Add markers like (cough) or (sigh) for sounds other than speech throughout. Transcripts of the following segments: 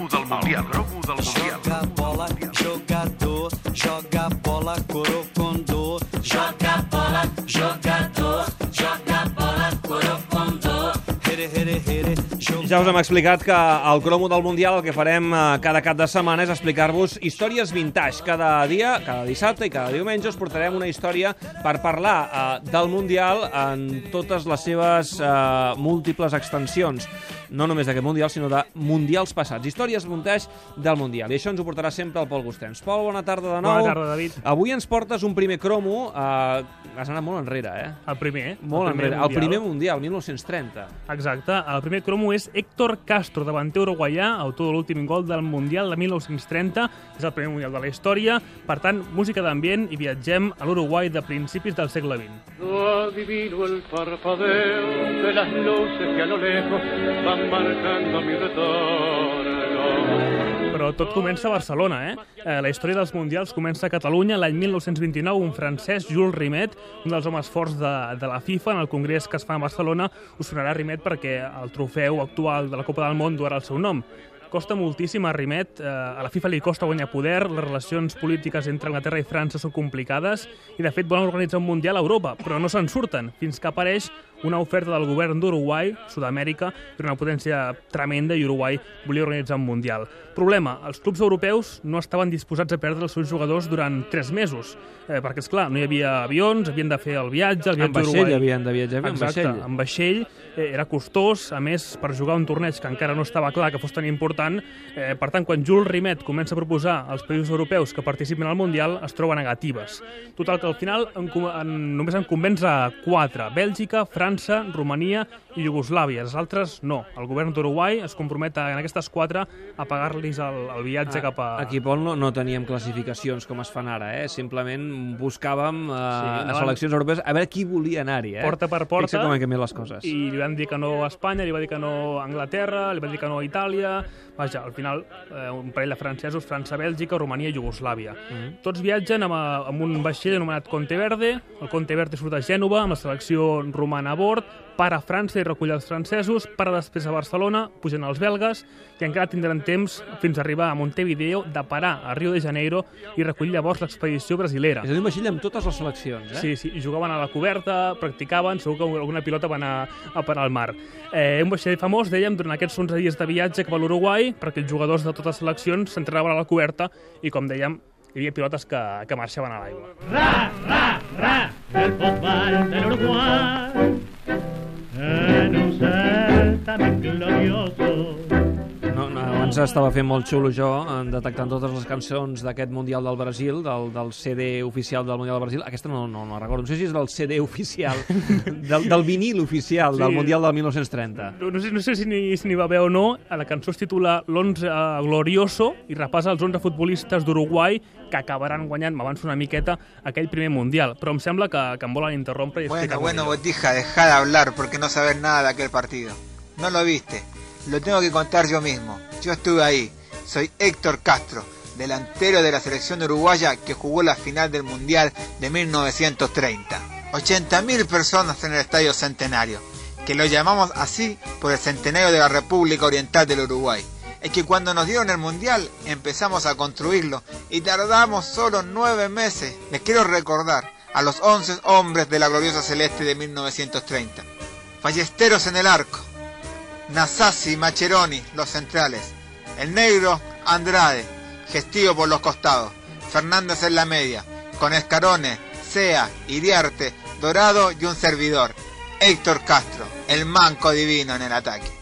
cromo del Mundial. El cromo del Mundial. Joga bola, jogador, joga bola, corocondô. Joga bola, jogador, joga bola, corocondô. Here, here, here, Ja us hem explicat que al cromo del Mundial el que farem eh, cada cap de setmana és explicar-vos històries vintage. Cada dia, cada dissabte i cada diumenge us portarem una història per parlar eh, del Mundial en totes les seves eh, múltiples extensions. No només d'aquest Mundial, sinó de Mundials passats. Històries vintage del Mundial. I això ens ho portarà sempre el Pol Gustens. Pol, bona tarda de nou. Bona tarda, David. Avui ens portes un primer cromo... Eh, has anat molt enrere, eh? El primer, eh? Molt el primer enrere. El primer Mundial, 1930. Exacte. El primer cromo és Héctor Castro, davanter uruguaià, autor de l'últim gol del Mundial de 1930. És el primer Mundial de la història. Per tant, música d'ambient i viatgem a l'Uruguai de principis del segle XX. Adivino el parpadeo de las luces que a lo lejos van marcando mi. Però tot comença a Barcelona, eh? eh? La història dels Mundials comença a Catalunya l'any 1929. Un francès, Jules Rimet, un dels homes forts de, de la FIFA, en el congrés que es fa a Barcelona, us sonarà Rimet perquè el trofeu actual de la Copa del Món durà el seu nom. Costa moltíssim a Rimet, eh, a la FIFA li costa guanyar poder, les relacions polítiques entre Anglaterra i França són complicades i, de fet, volen organitzar un Mundial a Europa, però no se'n surten, fins que apareix una oferta del govern d'Uruguai, Sud-amèrica, per una potència tremenda i Uruguai volia organitzar un Mundial. Problema, els clubs europeus no estaven disposats a perdre els seus jugadors durant tres mesos, eh, perquè, és clar no hi havia avions, havien de fer el viatge, el viatge En vaixell havien de viatjar, en Exacte, vaixell. en vaixell, eh, era costós, a més, per jugar un torneig que encara no estava clar que fos tan important. Eh, per tant, quan Jules Rimet comença a proposar als països europeus que participin al Mundial, es troba negatives. Total, que al final en, en, només en convenç a quatre, Bèlgica, França, Romania i Iugoslàvia. Els altres no. El govern d'Uruguai es compromet a, en aquestes quatre a pagar-los el, el viatge Ah, cap a... Aquí, Pol, no, no teníem classificacions com es fan ara, eh? Simplement buscàvem eh, Sí, a anaven- seleccions europees a veure qui volia anar-hi, eh? Porta per porta. Fixa com han canviat les coses. i li van dir que no a Espanya, li va dir que no a Anglaterra, li va dir que no a Itàlia... Vaja, al final, eh, un parell de francesos, França, Bèlgica, Romania i Iugoslàvia. Mm. Tots viatgen amb, eh, amb un vaixell anomenat Conte Verde. El Conte Verde surt de Gènova amb la selecció romana a bord, para a França i recull els francesos, para després a Barcelona, pugen els belgues, i encara tindran temps fins a arribar a Montevideo de parar a Rio de Janeiro i recollir llavors l'expedició brasilera. És a dir, un vaixell amb totes les seleccions, eh? Sí, sí, jugaven a la coberta, practicaven, segur que alguna pilota va anar a parar al mar. Eh, un vaixell famós, dèiem, durant aquests 11 dies de viatge cap a l'Uruguai, perquè els jugadors de totes les seleccions s'entrenaven a la coberta i, com dèiem, hi havia pilotes que, que marxaven a l'aigua. Ra, ra, ra, el Uruguay en un certamen glorioso. No, no, abans estava fent molt xulo jo, en detectant totes les cançons d'aquest Mundial del Brasil, del, del CD oficial del Mundial del Brasil. Aquesta no, no, no la recordo. No sé si és del CD oficial, (laughs) del, del vinil oficial Sí. del Mundial del 1930. No, no sé, no sé si n'hi si va haver o no, a la cançó es titula L'11 glorioso i repassa els 11 futbolistes d'Uruguai que acabaran guanyant, m'avanço una miqueta, aquell primer Mundial. Però em sembla que, que em volen interrompre i Bueno, bueno. Botija, deja de hablar porque no sabes nada de aquel partido. No lo viste. Lo tengo que contar yo mismo. Yo estuve ahí. Soy Héctor Castro, delantero de la selección uruguaya que jugó la final del Mundial de 1930. 80.000 personas en el Estadio Centenario, que lo llamamos así por el centenario de la República Oriental del Uruguay. Es que cuando nos dieron el Mundial empezamos a construirlo y tardamos solo nueve meses. Les quiero recordar a los 11 hombres de la gloriosa celeste de 1930. Ballesteros en el arco. Nasasi, Macheroni, los centrales. El negro, Andrade, Gestío por los costados. Fernández en la media. Con Escarone, Sea, Iriarte, Dorado y un servidor. Héctor Castro, el manco divino en el ataque.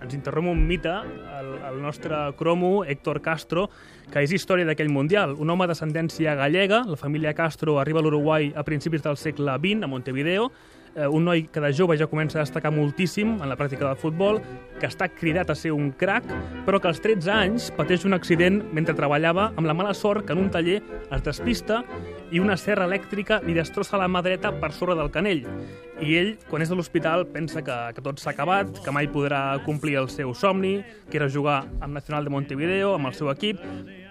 ens interromp un mite, el, el nostre cromo, Héctor Castro, que és història d'aquell Mundial. Un home d'ascendència gallega, la família Castro arriba a l'Uruguai a principis del segle XX, a Montevideo, eh, un noi que de jove ja comença a destacar moltíssim en la pràctica del futbol, que està cridat a ser un crac, però que als 13 anys pateix un accident mentre treballava amb la mala sort que en un taller es despista i una serra elèctrica li destrossa la mà dreta per sobre del canell. I ell, quan és a l'hospital, pensa que, que tot s'ha acabat, que mai podrà complir el seu somni, que era jugar amb Nacional de Montevideo, amb el seu equip,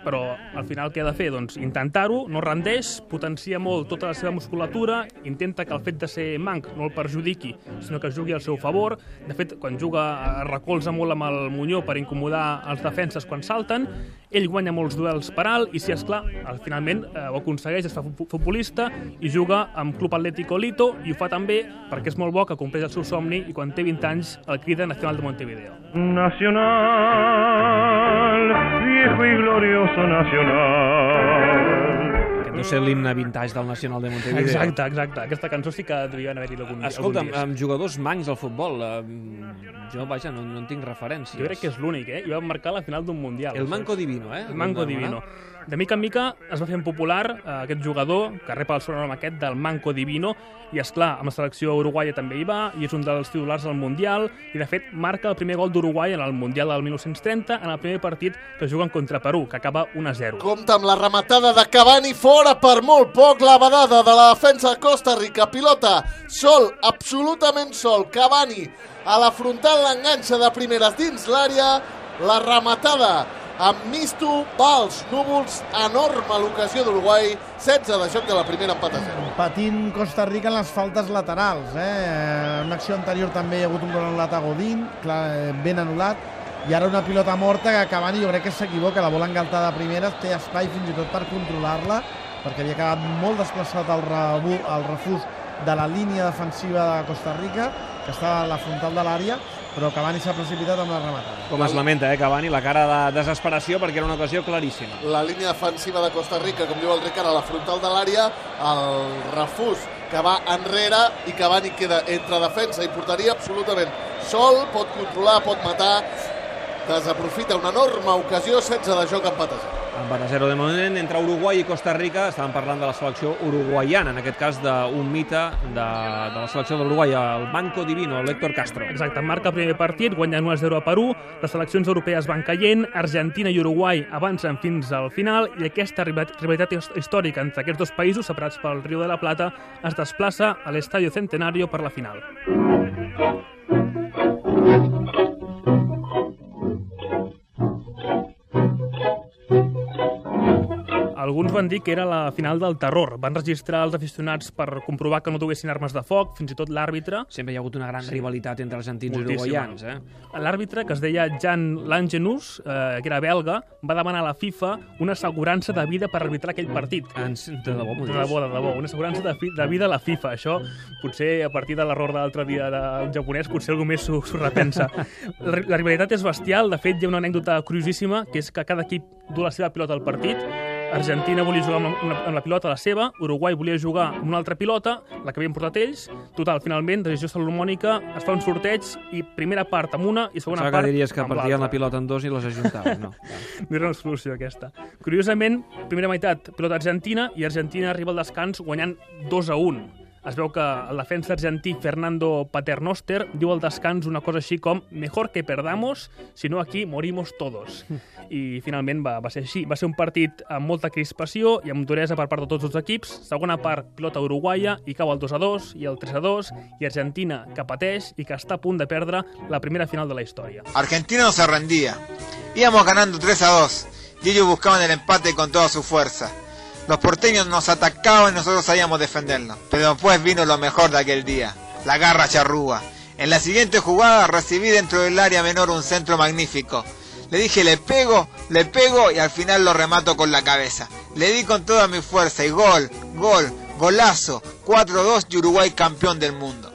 però al final què ha de fer? Doncs intentar-ho, no rendeix, potencia molt tota la seva musculatura, intenta que el fet de ser manc no el perjudiqui, sinó que jugui al seu favor. De fet, quan juga es recolza molt amb el Muñó per incomodar els defenses quan salten, ell guanya molts duels per alt i, si és clar, al- finalment eh, ho aconsegueix, es fa fu- futbolista i juga amb Club Atlético Lito i ho fa també perquè és molt bo que compleix el seu somni i quan té 20 anys el crida Nacional de Montevideo. Nacional, viejo y glorioso nacional. Aquest deu ser l'himne vintage del Nacional de Montevideo. Exacte, exacte. Aquesta cançó sí que devien haver-hi algun, Escolta'm, algun dia. amb jugadors mancs al futbol, eh, jo, vaja, no, no en tinc referències. Jo crec que és l'únic, eh? I va marcar la final d'un Mundial. El? Manco Divino, eh? El Manco Vam Divino. demanar. De mica en mica es va fent popular eh, aquest jugador que rep el sobrenom aquest del Manco Divino i, és clar amb la selecció uruguaia també hi va i és un dels titulars del Mundial i, de fet, marca el primer gol d'Uruguai en el Mundial del 1930 en el primer partit que juguen contra Perú, que acaba 1-0. Compte amb la rematada de Cavani fora per molt poc la badada de la defensa de Costa Rica. Pilota sol, absolutament sol. Cavani a la frontal l'enganxa de primeres dins l'àrea. La rematada amb Misto, Vals, Núvols, enorme l'ocasió d'Uruguai. 16 de joc de la primera empat a 0. patint Costa Rica en les faltes laterals. Eh? En una acció anterior també hi ha hagut un gol anul·lat a Godín, clar, eh, ben anul·lat, i ara una pilota morta que Cavani jo crec que s'equivoca, la bola engaltada de primeres, té espai fins i tot per controlar-la, perquè havia quedat molt desplaçat el, rebu, el refús de la línia defensiva de Costa Rica, que estava a la frontal de l'àrea, però Cavani s'ha precipitat amb la rematada. Com es lamenta, eh, Cavani, la cara de desesperació perquè era una ocasió claríssima. La línia defensiva de Costa Rica, com diu el Ricard, a la frontal de l'àrea, el refús que va enrere i Cavani queda entre defensa i porteria absolutament sol, pot controlar, pot matar, desaprofita una enorme ocasió, 16 de joc empat a 0. Empat a 0 de moment entre Uruguai i Costa Rica. Estàvem parlant de la selecció uruguaiana, en aquest cas d'un mite de, de la selecció d'Uruguai, el Banco Divino, l'Héctor Castro. Exacte, marca el primer partit, guanyant 1-0 a Perú, les seleccions europees van caient, Argentina i Uruguai avancen fins al final i aquesta rivalitat rivalitat his- històrica entre aquests dos països, separats pel Riu de la Plata, es desplaça a l'Estadio Centenario per la final. Alguns van dir que era la final del terror. Van registrar els aficionats per comprovar que no duguessin armes de foc, fins i tot l'àrbitre, Sempre hi ha hagut una gran rivalitat entre argentins i uruguaians, eh? L'àrbitre, que es deia Jan Langenus, eh, que era belga, va demanar a la FIFA una assegurança de vida per arbitrar aquell partit. Ens, de debò, De debò, de debò, una assegurança de, fi, de vida a la FIFA. Això, potser a partir de l'error de l'altre dia del japonès, potser algú més s'ho repensa. La, la rivalitat és bestial, de fet hi ha una anècdota curiosíssima, que és que cada equip du la seva pilota al partit, Argentina volia jugar amb, una, amb la pilota la seva, Uruguai volia jugar amb una altra pilota, la que havien portat ells. Total, finalment, decisió salomònica, es fa un sorteig i primera part amb una i segona Pensava part que diries que amb partien la l'altra. pilota en dos i les ajuntaven. No. (laughs) No era una solució, aquesta. Curiosament, primera meitat, pilota argentina, i Argentina arriba al descans guanyant 2 a 1. Es veu que el defensa argentí Fernando Paternoster diu al descans una cosa així com «Mejor que perdamos, si no aquí morimos todos». I finalment va, va ser així. Va ser un partit amb molta crispació i amb duresa per part de tots els equips. Segona part, pilota uruguaia, i cau el 2 a 2 i el 3 a 2, i Argentina, que pateix i que està a punt de perdre la primera final de la història. Argentina no se rendía. Íbamos ganando 3 a 2 y ellos buscaban el empate con toda su fuerza. Los porteños nos atacaban y nosotros sabíamos defendernos. Pero después vino lo mejor de aquel día, la garra charrúa. En la siguiente jugada recibí dentro del área menor un centro magnífico. Le dije le pego, le pego y al final lo remato con la cabeza. Le di con toda mi fuerza y gol, gol, golazo. 4-2 y Uruguay campeón del mundo.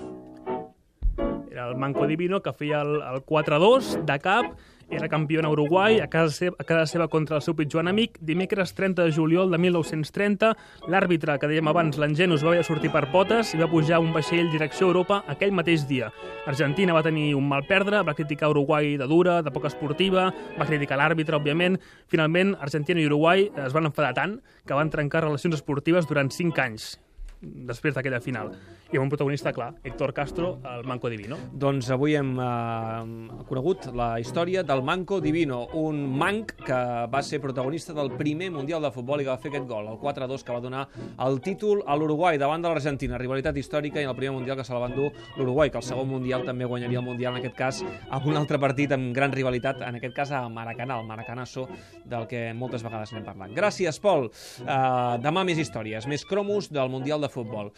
El Manco Divino, que feia el, el 4-2 de cap, era campió a Uruguai, a casa, seva, a casa seva contra el seu pitjor enemic. Dimecres 30 de juliol de 1930, l'àrbitre, que dèiem abans, l'Angenus, va haver de sortir per potes i va pujar un vaixell direcció a Europa aquell mateix dia. Argentina va tenir un mal perdre, va criticar Uruguai de dura, de poca esportiva, va criticar l'àrbitre, òbviament. Finalment, Argentina i Uruguai es van enfadar tant que van trencar relacions esportives durant 5 anys. Després d'aquella final. I amb un protagonista clar, Héctor Castro, el Manco Divino. Doncs avui hem eh, conegut la història del Manco Divino, un manc que va ser protagonista del primer Mundial de Futbol i que va fer aquest gol, el 4-2, que va donar el títol a l'Uruguai davant de l'Argentina. Rivalitat històrica i el primer Mundial que se la va endur l'Uruguai, que el segon Mundial també guanyaria el Mundial, en aquest cas, amb un altre partit amb gran rivalitat, en aquest cas a Maracanà, el Maracanazo, del que moltes vegades n'hem parlat. Gràcies, Pol. Uh, demà més històries, més cromos del Mundial de Futbol.